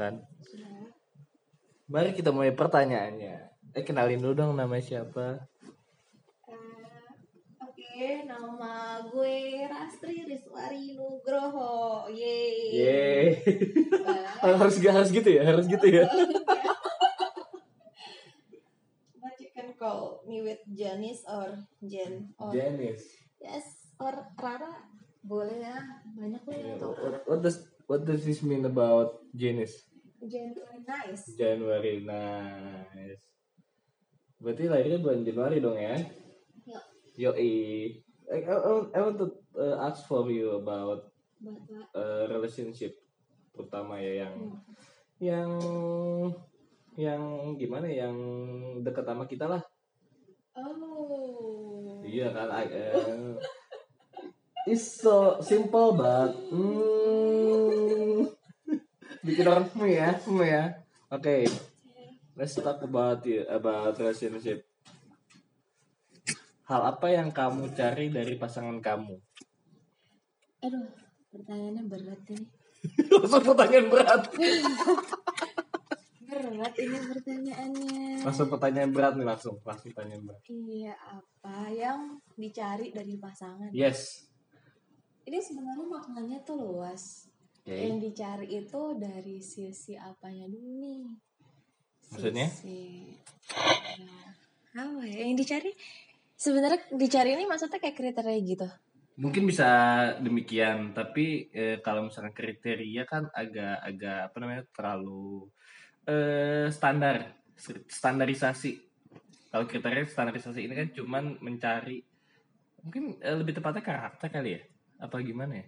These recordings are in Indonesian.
kan? Sudah. Mari kita mulai pertanyaannya. Eh kenalin dulu dong namanya siapa? Eh, Oke, nama gue Rastri Riswari Nugroho. Yeay. Yeay. Eh, harus harus gitu ya, harus gitu ya. But you can call me with Janice or Jen or Janice. yes or Rara. Boleh ya, banyak yang tuh. What, what does what does this mean about Janice? Jen very nice. January nice. Berarti lahirnya bulan Januari dong ya? Yuk, Yoi. I, I, I want to uh, ask for you about uh, relationship terutama ya yang Hmm. yang yang gimana ya, yang dekat sama kita lah Oh. iya kan I- eh, it's so simple but hmm, bikin orang hmm ya hmm ya oke let's talk about you about relationship hal apa yang kamu cari dari pasangan kamu Aduh, pertanyaannya berat ini. langsung pertanyaan berat Berat ini pertanyaannya. langsung pertanyaan berat nih langsung langsung pertanyaan berat Iya, apa yang dicari dari pasangan? yes Ini sebenarnya maknanya tuh luas. Oke. Yang dicari itu dari sisi apanya dulu nih? Maksudnya? Sisi Nah, apa ya? Yang dicari sebenarnya dicari ini maksudnya kayak kriteria gitu. mungkin bisa demikian tapi eh, kalau misalkan kriteria kan agak-agak apa namanya terlalu eh, standar standarisasi kalau kriteria standarisasi ini kan cuman mencari mungkin eh, lebih tepatnya karakter kali ya apa gimana ya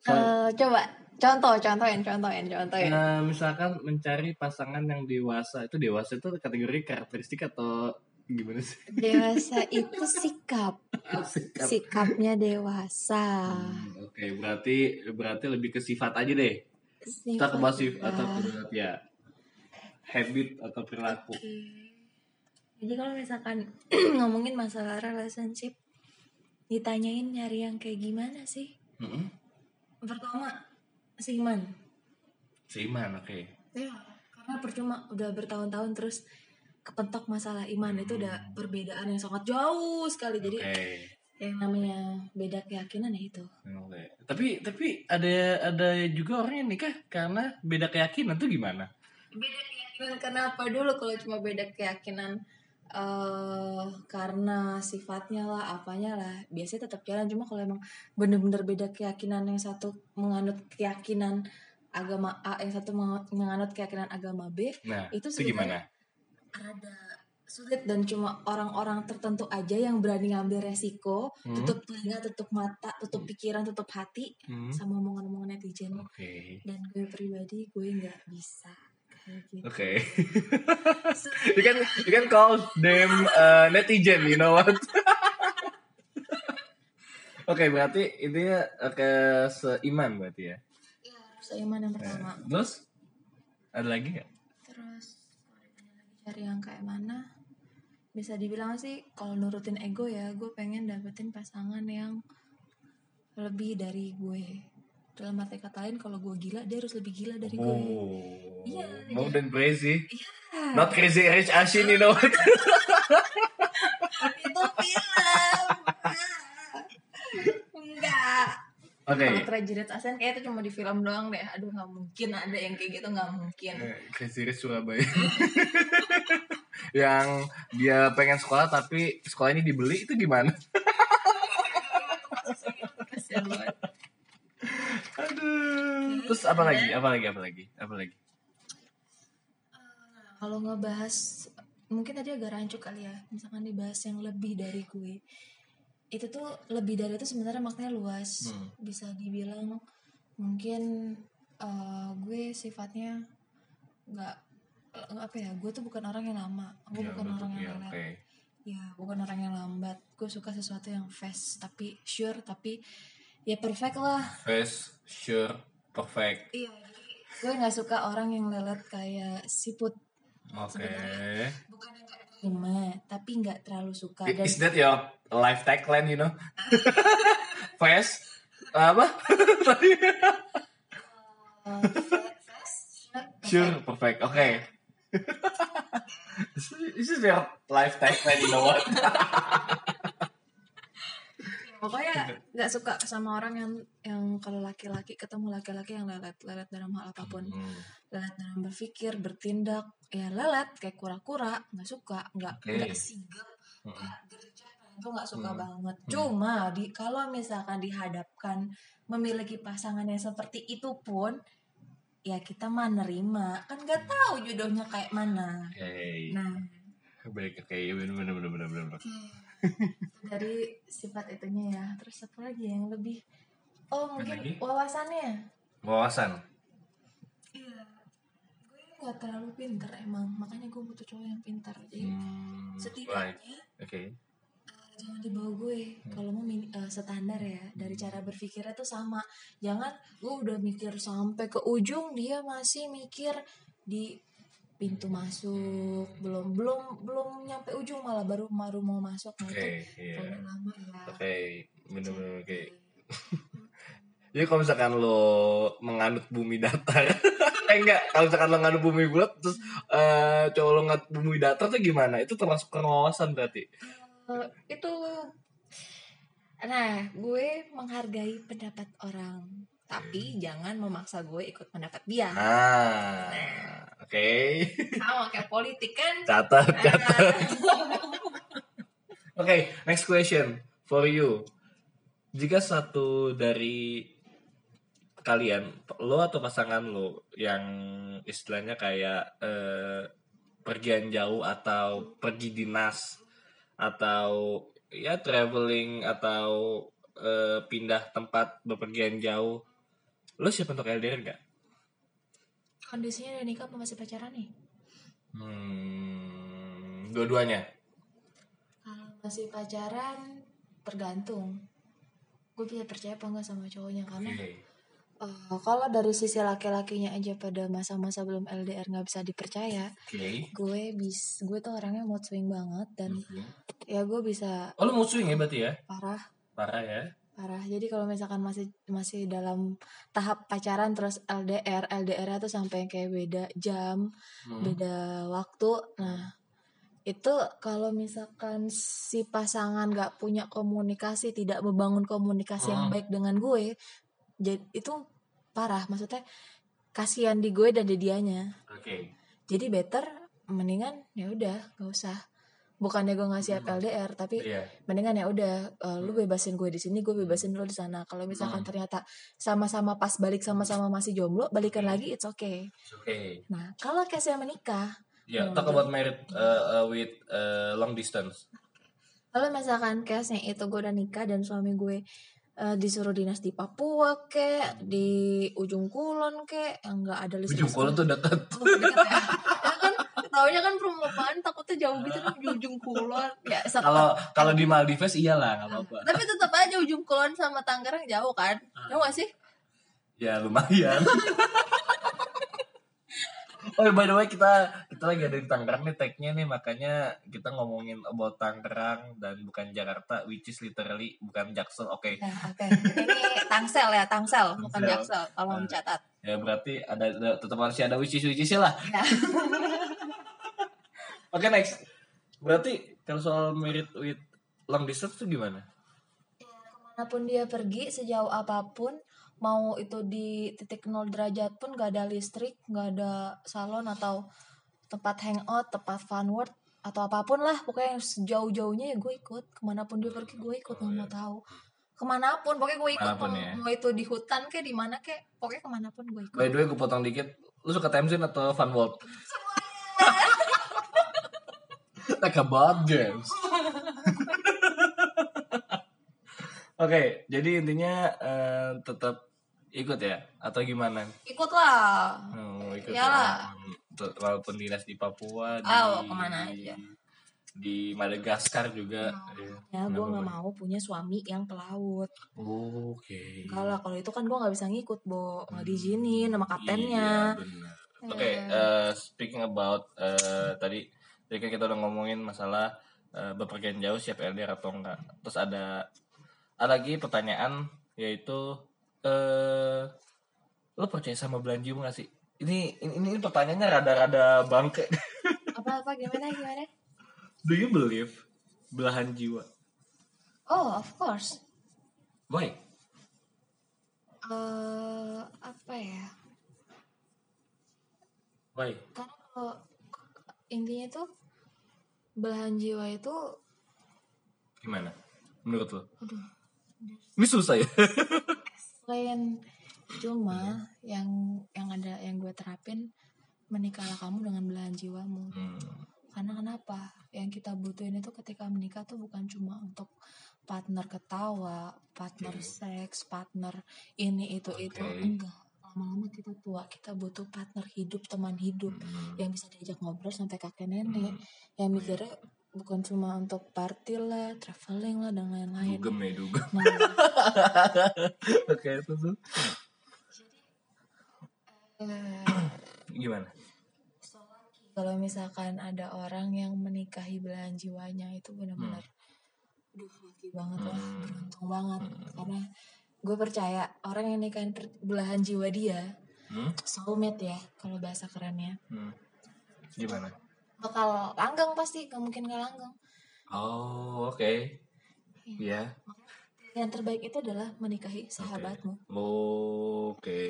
Eh, coba contoh, contohin, contohin, contohin. eh, misalkan mencari pasangan yang dewasa itu dewasa itu kategori karakteristik atau gimana sih Dewasa itu sikap, Sikap. sikapnya dewasa. Hmm, Oke, berarti berarti lebih ke sifat aja deh. Kita ke atau ke ya habit atau perilaku. Jadi kalau misalkan ngomongin masalah relationship, ditanyain nyari yang kayak gimana sih? Mm-mm. Pertama, seiman. Seiman, oke. Ya, karena percuma udah bertahun-tahun terus kepentok masalah iman itu udah perbedaan yang sangat jauh sekali. Jadi Oke. yang namanya beda keyakinan ya itu. Oke. Tapi tapi ada ada juga orang yang nikah karena beda keyakinan tuh gimana? Beda keyakinan kenapa dulu kalau cuma beda keyakinan eh karena sifatnya lah apanya lah biasanya tetap jalan cuma kalau emang bener-bener beda keyakinan yang satu menganut keyakinan agama A yang satu menga- menganut keyakinan agama B Nah, Itu itu, gimana? rada sulit dan cuma orang-orang tertentu aja yang berani ngambil resiko Hmm. tutup telinga tutup mata tutup pikiran tutup hati Hmm. sama omongan-omongan netizen Oke. dan gue pribadi gue nggak bisa Oke. you can you can call them uh, netizen, you know what? Oke, berarti intinya uh, ke seiman berarti ya. ya harus seiman yang pertama Terus ada lagi nggak? terus cari yang kayak mana bisa dibilang sih kalau nurutin ego ya gue pengen dapetin pasangan yang lebih dari gue dalam arti kata lain kalau gue gila dia harus lebih gila dari gue Oh, Iya, more than crazy. Iya. Not crazy rich Ashin, you know. itu film enggak Oke. kalau prajurit asen kayak itu cuma di film doang deh aduh nggak mungkin ada yang kayak gitu nggak mungkin Eh, Crazy Rich Surabaya. yang dia pengen sekolah tapi sekolah ini dibeli itu gimana? Aduh. Terus apa lagi? Apa lagi? Apa lagi? Apa lagi? kalau ngebahas mungkin tadi agak rancu kali ya misalkan dibahas yang lebih dari gue itu tuh lebih dari itu sebenarnya maknanya luas Hmm. bisa dibilang mungkin eh, gue sifatnya nggak eh, apa ya gue tuh bukan orang yang lama gue Ya, bukan orang ya, yang lelet oke. ya bukan orang yang lambat gue suka sesuatu yang fast tapi sure tapi ya perfect lah Fast, sure, perfect. iya gue nggak suka orang yang lelet kayak siput Oke. Sebenarnya. bukan yang gak terima tapi nggak terlalu suka dan Is that your life tagline, you know? Fast, apa? Tadi Uh, fast, Sure, perfect. Oke. this, is- this is your life tagline, you know what? pokoknya nggak suka sama orang yang yang kalau laki-laki ketemu laki-laki yang lelet lelet dalam hal apa pun Hmm, lelet dalam berpikir bertindak ya lelet kayak kura-kura nggak suka nggak nggak sigap hmm. nggak gercep itu nggak suka Hmm. banget Hmm. cuma di kalau misalkan dihadapkan memiliki pasangan yang seperti itu pun ya kita mah nerima kan nggak tahu jodohnya kayak mana Oke. nah Baik, oke. Bener, bener, bener, bener, bener. Oke. Dari sifat itunya ya. Terus apa lagi yang lebih oh mungkin lagi? wawasannya? Wawasan. iya. Gue nggak terlalu pinter emang. Makanya gue butuh cowok yang pintar jadi Hmm, setidaknya Oke. eh, jangan dibawa gue. Kalau mau eh, standar ya dari cara berpikirnya tuh sama. Jangan gue udah mikir sampai ke ujung dia masih mikir di pintu masuk belum belum belum nyampe ujung malah baru baru mau masuk nah Oke, itu kalau udah lama ya Oke, bener-bener oke. Jadi kalau misalkan lo menganut bumi datar, eh enggak, kalau misalkan lo nganut bumi bulat, terus eh cowok lo nganut bumi datar tuh gimana? Itu termasuk kurang wawasan berarti? Eh, itu nah gue menghargai pendapat orang tapi jangan memaksa gue ikut pendapat dia Ah, oke. sama kayak politik kan Catat, catat. Oke, next question for you. Jika satu dari kalian, lo atau pasangan lo yang istilahnya kayak eh, pergian jauh atau pergi dinas atau ya traveling atau eh, pindah tempat bepergian jauh, lo siap untuk LDR nggak? kondisinya udah nikah apa masih pacaran nih Hmm, dua-duanya. kalau masih pacaran tergantung gue bisa percaya apa enggak sama cowoknya karena Oke. eh, kalau dari sisi laki-lakinya aja pada masa-masa belum LDR nggak bisa dipercaya Oke. gue bis gue tuh orangnya mood swing banget dan Oke. ya gue bisa Oh lu mau swing ya berarti ya? parah Parah ya? Parah jadi kalau misalkan masih masih dalam tahap pacaran terus LDR LDR tuh sampai kayak beda jam Hmm. beda waktu nah itu kalau misalkan si pasangan nggak punya komunikasi tidak membangun komunikasi yang Hmm. baik dengan gue jadi itu parah maksudnya kasihan di gue dan di dianya Oke. jadi better mendingan ya udah nggak usah bukannya gue nggak siap LDR tapi Iya. mendingan ya udah eh, lu bebasin gue di sini gue bebasin lu di sana kalau misalkan Hmm. ternyata sama-sama pas balik sama-sama masih jomblo balikan lagi it's okay Oke. nah kalau case yang menikah Ya, Hmm. talk about married uh, uh, with uh, long distance. kalau misalkan case nya itu gue udah nikah dan suami gue eh, disuruh dinas di Papua kek di ujung kulon kek yang nggak ada listrik Ujung kulon tuh deket. Oh, deket ya. Taunya kan permukaan takutnya jauh gitu kan di ujung kulon ya Kalau kalau di Maldives iyalah nggak apa-apa. tapi tetap aja ujung kulon sama Tangerang jauh kan Ah. jauh gak sih Ya lumayan. Oh by the way kita kita lagi ada di Tangerang nih tagnya nih makanya kita ngomongin about Tangerang dan bukan Jakarta which is literally bukan Jaksel oke Ya, oke. Ini Tangsel ya, Tangsel, bukan. Jaksel. Tolong Nah. dicatat. ya berarti ada, ada tetap masih ada which is which is lah Ya. oke next berarti kalau soal merit with long distance tuh gimana Ke mana pun dia pergi, sejauh apa pun, mau itu di titik nol derajat pun gak ada listrik, gak ada salon atau tempat hangout, tempat fun world atau apa pun lah, pokoknya yang sejauh-jauhnya ya gue ikut. Ke mana pun dia pergi gue ikut, nggak mau tahu. Ke mana pun, pokoknya gue ikut. Mau, ya. mau itu di hutan kayak di mana kayak, pokoknya ke mana pun gue ikut. by the way gue potong dikit lu suka time zone atau fun world like a board games Oke, jadi intinya eh, tetap ikut ya atau gimana? Ikut lah. Oh, ikut Iyalah. ya. Tet- Walaupun dinas di Papua, di, Ah, ke mana aja. di Madagaskar juga. Iya. Ya, gue Boy? mau punya suami yang pelaut. Oke. Enggak lah, kalau itu kan gue nggak bisa ngikut, Bo. Nggak diizinin sama Iya, kaptennya. benar. Eh. Oke, eh, speaking about eh, tadi tadi kan kita udah ngomongin masalah eh, bepergian jauh siap LDR atau enggak. Terus ada ada lagi pertanyaan yaitu eh lo percaya sama belahan jiwa gak sih? Ini ini, ini pertanyaannya rada-rada bangke. Apa apa gimana gimana? Do you believe belahan jiwa? Oh of course. Why? Eh apa ya? Why? Karena kalau intinya tuh belahan jiwa itu gimana? Menurut lo? Aduh ini susah ya selain cuma yang yang ada yang gue terapin menikahlah kamu dengan belahan jiwamu. Hmm, karena kenapa? Yang kita butuhin itu ketika menikah tuh bukan cuma untuk partner ketawa partner Oke. seks partner ini itu itu. Oke. enggak. Lama-lama kita tua kita butuh partner hidup teman hidup. Hmm, yang bisa diajak ngobrol sampai kakek nenek. Hmm. yang mikirnya bukan cuma untuk party lah traveling lah dan lain-lain. Dugem ya dugem. Nah. Oke itu tuh. Eh, gimana? kalau misalkan ada orang yang menikahi belahan jiwanya itu benar-benar duh lucky banget lah Hmm. beruntung banget. Hmm. karena gue percaya orang yang nikahin belahan jiwa dia hmm? soulmate ya kalau bahasa kerennya. Hmm. gimana bakal langgeng pasti gak mungkin gak langgeng. Oh oke. Ya yang terbaik itu adalah menikahi sahabatmu. Oke.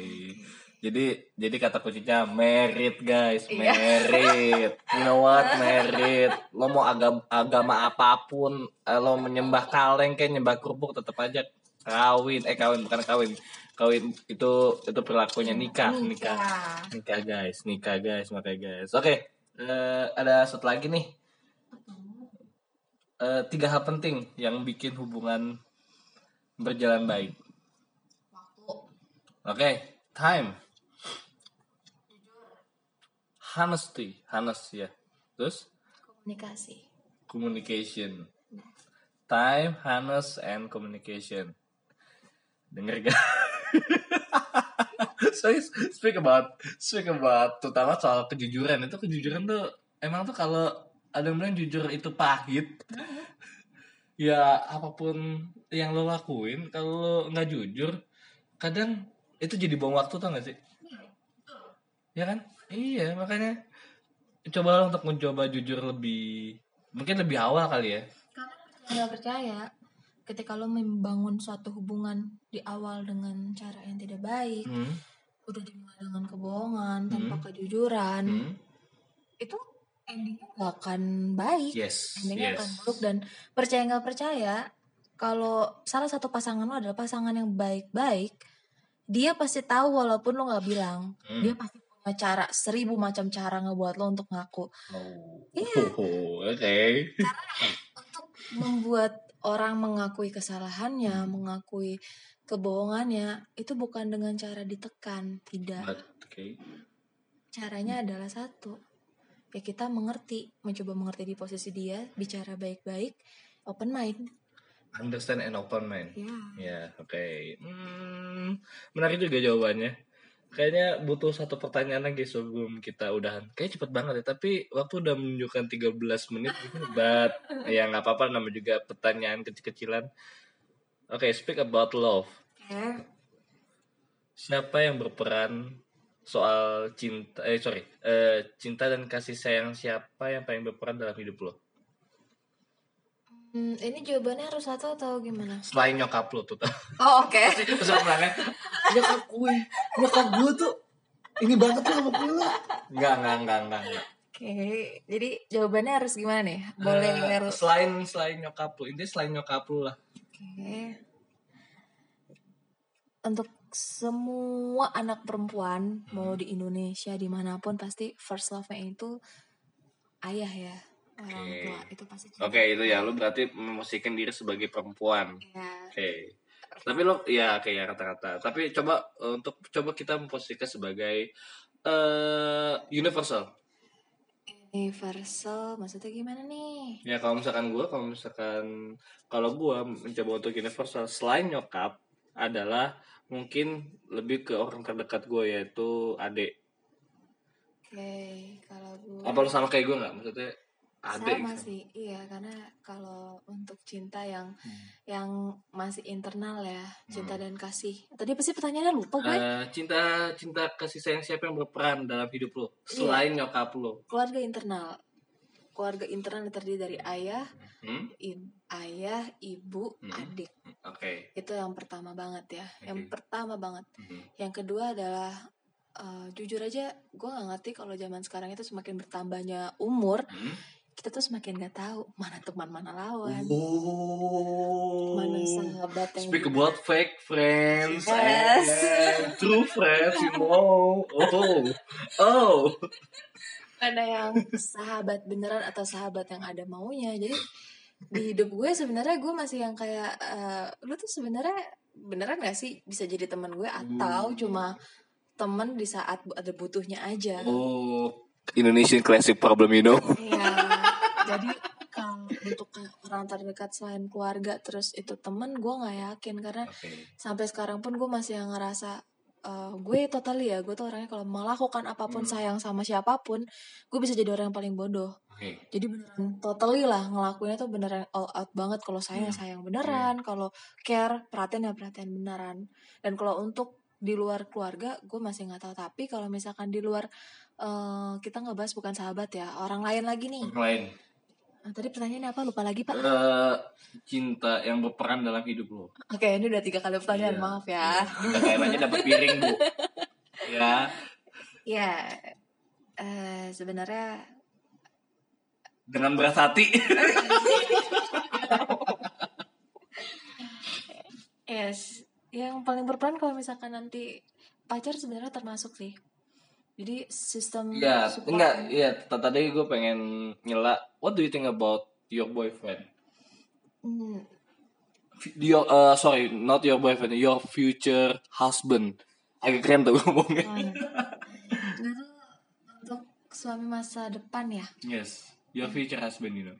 Jadi jadi kata kuncinya merit guys. Iya. merit. You know what? Merit. Lo mau agama agama apa pun eh, lo menyembah kaleng kayak nyembah kerupuk tetap aja kawin. Eh kawin bukan kawin. Kawin itu itu perilakunya. Nikah. nikah. Nikah guys. Nikah guys. Makanya guys. Oke eh, ada satu lagi nih. Eh, tiga hal penting yang bikin hubungan berjalan baik. Waktu. Oke time. Honesty honest ya. Terus? Komunikasi. Communication. Time honest and communication. Denger gak so speak about speak about terutama soal kejujuran. Itu kejujuran tuh emang tuh kalau ada yang bilang jujur itu pahit ya apa pun yang lo lakuin kalau lo nggak jujur kadang itu jadi buang waktu tau gak sih? Ya kan? Iya makanya coba untuk mencoba jujur lebih mungkin lebih awal kali ya. Nggak percaya ketika lo membangun suatu hubungan di awal dengan cara yang tidak baik hmm. udah dimulai dengan kebohongan tanpa Hmm. kejujuran Hmm. itu endingnya gak akan baik yes endingnya yes akan buruk dan percaya nggak percaya kalau salah satu pasangan lo adalah pasangan yang baik-baik dia pasti tahu walaupun lo nggak bilang Hmm. dia pasti punya cara seribu macam cara ngebuat lo untuk ngaku oh. Iya. Oh, oke untuk membuat orang mengakui kesalahannya mengakui kebohongannya itu bukan dengan cara ditekan tidak. But, oke caranya adalah satu ya kita mengerti mencoba mengerti di posisi dia bicara baik-baik open mind. Understand and open mind. Ya. Ya oke hmm, menarik juga jawabannya kayaknya butuh satu pertanyaan lagi sebelum kita udahan. Kayak cepet banget ya tapi waktu udah menunjukkan 13 menit but ya nggak apa-apa namanya juga pertanyaan kecil-kecilan. Oke speak about love. Oke. siapa yang berperan soal cinta eh sorry eh, cinta dan kasih sayang siapa yang paling berperan dalam hidup lo Hmm, ini jawabannya harus satu atau gimana? Selain nyokap lo tuh. Oh oke. Terus orangnya. Nyokap gue nyokap gue tuh ini banget tuh sama gue. Nggak nggak nggak nggak nggak. oke jadi jawabannya harus gimana nih? Boleh Eh, harus selain selain nyokap lo intinya selain nyokap lo lah. Oke. Untuk semua anak perempuan mau di Indonesia di mana pun pasti first love-nya itu ayah ya orang Oke. tua itu pasti ya lo berarti memposisikan diri sebagai perempuan. Ya oke. Tapi lo ya kayak kata-kata tapi coba eh, untuk coba kita memposisikan sebagai eh universal. Universal maksudnya gimana nih? Ya kalau misalkan gue kalau misalkan kalau gue mencoba untuk universal selain nyokap adalah mungkin lebih ke orang terdekat gue yaitu adik. Oke kalau gue apa lo sama kayak gue nggak? Maksudnya adik sama gitu. sih iya karena kalau untuk cinta yang Hmm. yang masih internal ya cinta Hmm. dan kasih tadi apa sih pertanyaannya lupa gue Eh, cinta cinta kasih sayang siapa yang berperan dalam hidup lo Iya. selain nyokap lo keluarga internal keluarga internal yang terdiri dari ayah Hmm? i- ayah ibu Hmm. adik oke itu yang pertama banget ya yang Oke. pertama banget Mhm. yang kedua adalah eh, jujur aja gue nggak ngerti kalau zaman sekarang itu semakin bertambahnya umur Hmm? Kita tuh semakin nggak tahu mana teman mana lawan Oh. mana sahabat yang Speak about fake friends Yes. and true friends, you know. Oh, oh. ada yang sahabat beneran atau sahabat yang ada maunya jadi di hidup gue sebenarnya gue masih yang kayak eh, lu tuh sebenarnya beneran gak sih bisa jadi teman gue atau Hmm. cuma temen di saat ada butuhnya aja Oh, Indonesian classic problem, you know. Iya, jadi kalau untuk orang terdekat selain keluarga terus itu temen gue nggak yakin karena Oke. sampai sekarang pun gue masih yang ngerasa eh, gue totally ya gue tuh orangnya kalau melakukan apa pun Hmm. sayang sama siapa pun gue bisa jadi orang yang paling bodoh Oke. jadi beneran totally lah ngelakuinnya tuh beneran all out banget kalau sayang ya Hmm. sayang beneran kalau care perhatian ya perhatian beneran dan kalau untuk di luar keluarga gue masih nggak tahu tapi kalau misalkan di luar eh, kita ngebahas bukan sahabat ya orang lain lagi nih Orang lain. Nah, tadi pertanyaannya apa lupa lagi pak Eh, cinta yang berperan dalam hidup lo. oke ini udah tiga kali pertanyaan Iya. maaf ya Udah kayak aja dapat piring, Bu. Ya. ya eh, sebenarnya Dengan berat hati. yes yang paling berperan kalau misalkan nanti pacar sebenarnya termasuk sih jadi sistem Iya, support- enggak, iya. Tadi gue pengen nyela. What do you think about your boyfriend? Hmm, Your, uh, sorry, not your boyfriend, your future husband. Agak keren tuh ngomongnya. hmm. Itu untuk suami masa depan ya Yes, your future husband, you know.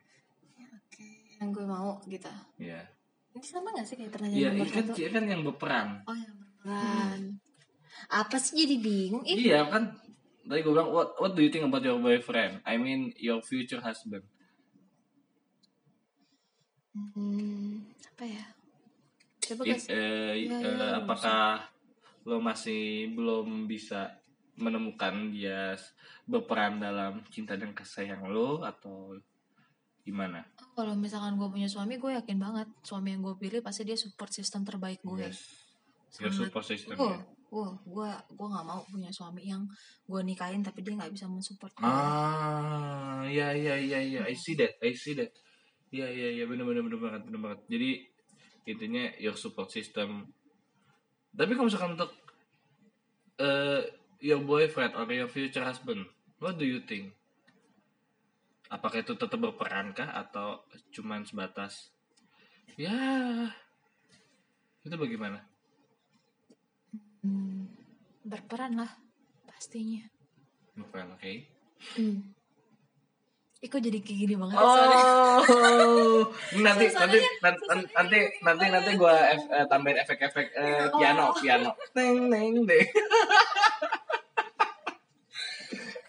oke yang gue mau gitu Iya. ini sama gak sih kayak pertanyaan Iya, nomor ini kan, satu ini kan yang berperan. oh yang berperan apa sih jadi bingung Iya kan. Tadi gue bilang, what what do you think about your boyfriend? I mean, your future husband. hmm, apa ya coba It, guys eh, Iya, eh, iya, apakah lo masih belum bisa menemukan dia berperan dalam cinta dan kasih sayang lo atau gimana? kalau misalkan gue punya suami gue yakin banget suami yang gue pilih pasti dia support system terbaik gue Yes. Your support system. Wah, ya. Wah, gue gue nggak mau punya suami yang gue nikahin tapi dia nggak bisa mensupport gue. Ah, ya ya ya ya, I see that, I see that. Ya ya ya, benar benar benar banget, benar banget. Jadi intinya your support system. Tapi kalau misalkan untuk eh your boyfriend or your future husband, what do you think? Apakah itu tetap berperan kah atau cuman sebatas ya itu bagaimana? Hmm, berperan lah pastinya. Berperan, oke? Hmm. Ih, kok jadi kayak gini banget ya? Oh, nanti nanti nanti nanti gini nanti nanti gue tambahin efek-efek eh, piano Oh. piano. Neng neng deh.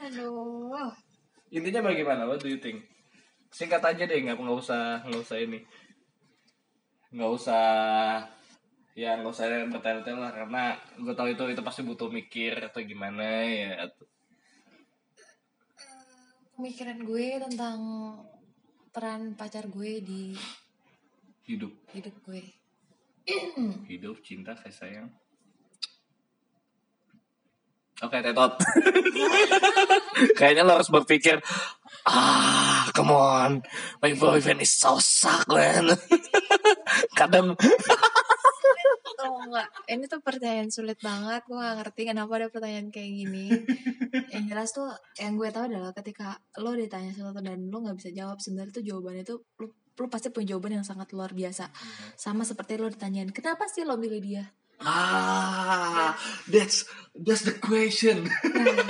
Aduh. Intinya bagaimana? What do you think? Singkat aja deh, nggak nggak usah nggak usah ini, nggak usah ya nggak usah bertele-tele lah karena gue tahu itu itu pasti butuh mikir atau gimana ya. Pemikiran gue tentang peran pacar gue di Hidup, hidup gue. hidup, cinta, kasih sayang. Oke, tetot. Kayaknya lo harus berpikir, ah, come on, my boyfriend is so suck, man. Kadang, Oh enggak, ini tuh pertanyaan sulit banget. Gue gak ngerti kenapa ada pertanyaan kayak gini. yang jelas tuh, yang gue tahu adalah ketika lo ditanya sesuatu dan lo nggak bisa jawab, sebenarnya tuh jawabannya tuh lo, lo pasti punya jawaban yang sangat luar biasa. Sama seperti lo ditanyain, kenapa sih lo milih dia? ah, that's that's the question. Nah,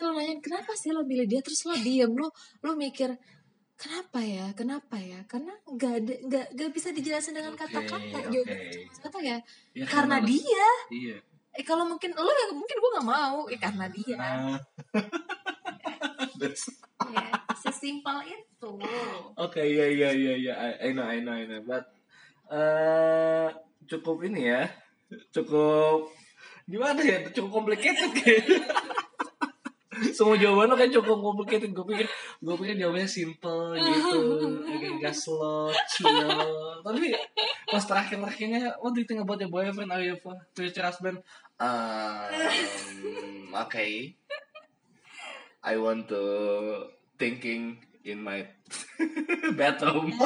lo nanyain, kenapa sih lo milih dia? Terus lo diem, lo lo mikir, kenapa ya, kenapa ya? Karena nggak ada, nggak nggak bisa dijelasin dengan kata-kata. oke. Jawabannya cuma satu ya, Ya, karena lo- dia. Iya. Eh kalau mungkin lo ya mungkin gue nggak mau, ya karena dia. Ah. That's- Yes. Sesimpel itu. Oke, iya iya iya iya. I, I know, I know, I know. But eh cukup ini ya. Cukup gimana ya? Cukup complicated kayak. Semua jawaban lo kayak cukup complicated. Gue pikir, gue pikir jawabannya simple gitu, agak agak slow, chill. Tapi pas terakhir-terakhirnya, what do you think about your boyfriend? Are you future husband? Um, okay. I want to thinking in my bathroom.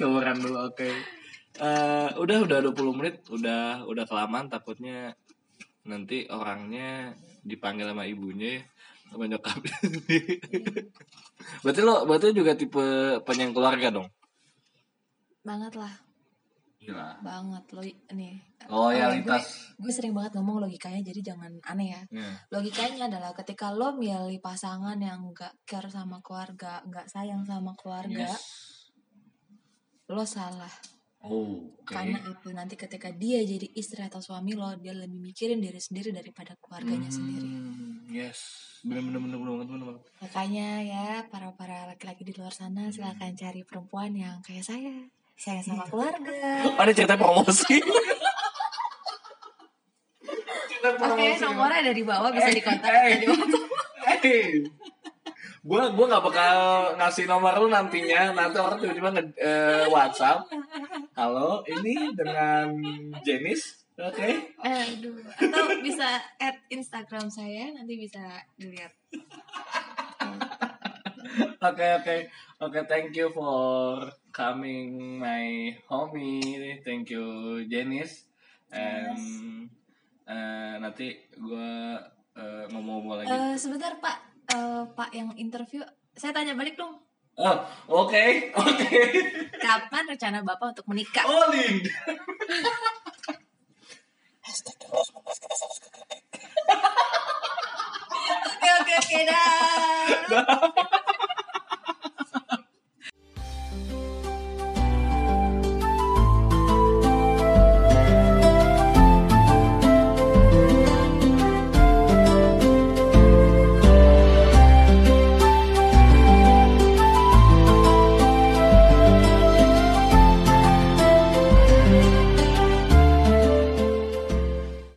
Showeran dulu, oke. Eh, udah udah 20 menit, udah udah kelamaan takutnya nanti orangnya dipanggil sama ibunya sama nyokapnya. berarti lo berarti juga tipe penyayang keluarga dong? Banget lah, Gila. banget lo nih. Loyalitas. gue sering banget ngomong logikanya jadi jangan aneh ya Ya. logikanya adalah ketika lo milih pasangan yang gak care sama keluarga nggak sayang sama keluarga Yes. lo salah Oh, oke. karena apa nanti ketika dia jadi istri atau suami lo dia lebih mikirin diri sendiri daripada keluarganya sendiri Hmm, Yes. Bener bener bener bener bener. bener. makanya ya para para laki-laki di luar sana silahkan cari perempuan yang kayak saya sayang sama keluarga Ada cerita promosi. oke nomornya ada di bawah bisa dikontak Hey, di bawah. hey. Gue gua nggak bakal ngasih nomor lu nantinya. Nanti orang tiba-tiba nge eh, WhatsApp. Halo, ini dengan Jenis. Oke. Aduh, atau bisa add Instagram saya nanti bisa dilihat. Oke oke oke. Thank you for coming my homie. Thank you Jenis. And eh, nanti gue eh, ngomong-ngomong lagi. Eh, sebentar Pak, Eh, Pak yang interview, saya tanya balik dong. Oh, oke, oke. Kapan rencana Bapak untuk menikah? Oh, Lin. Oke oke oke. Dah.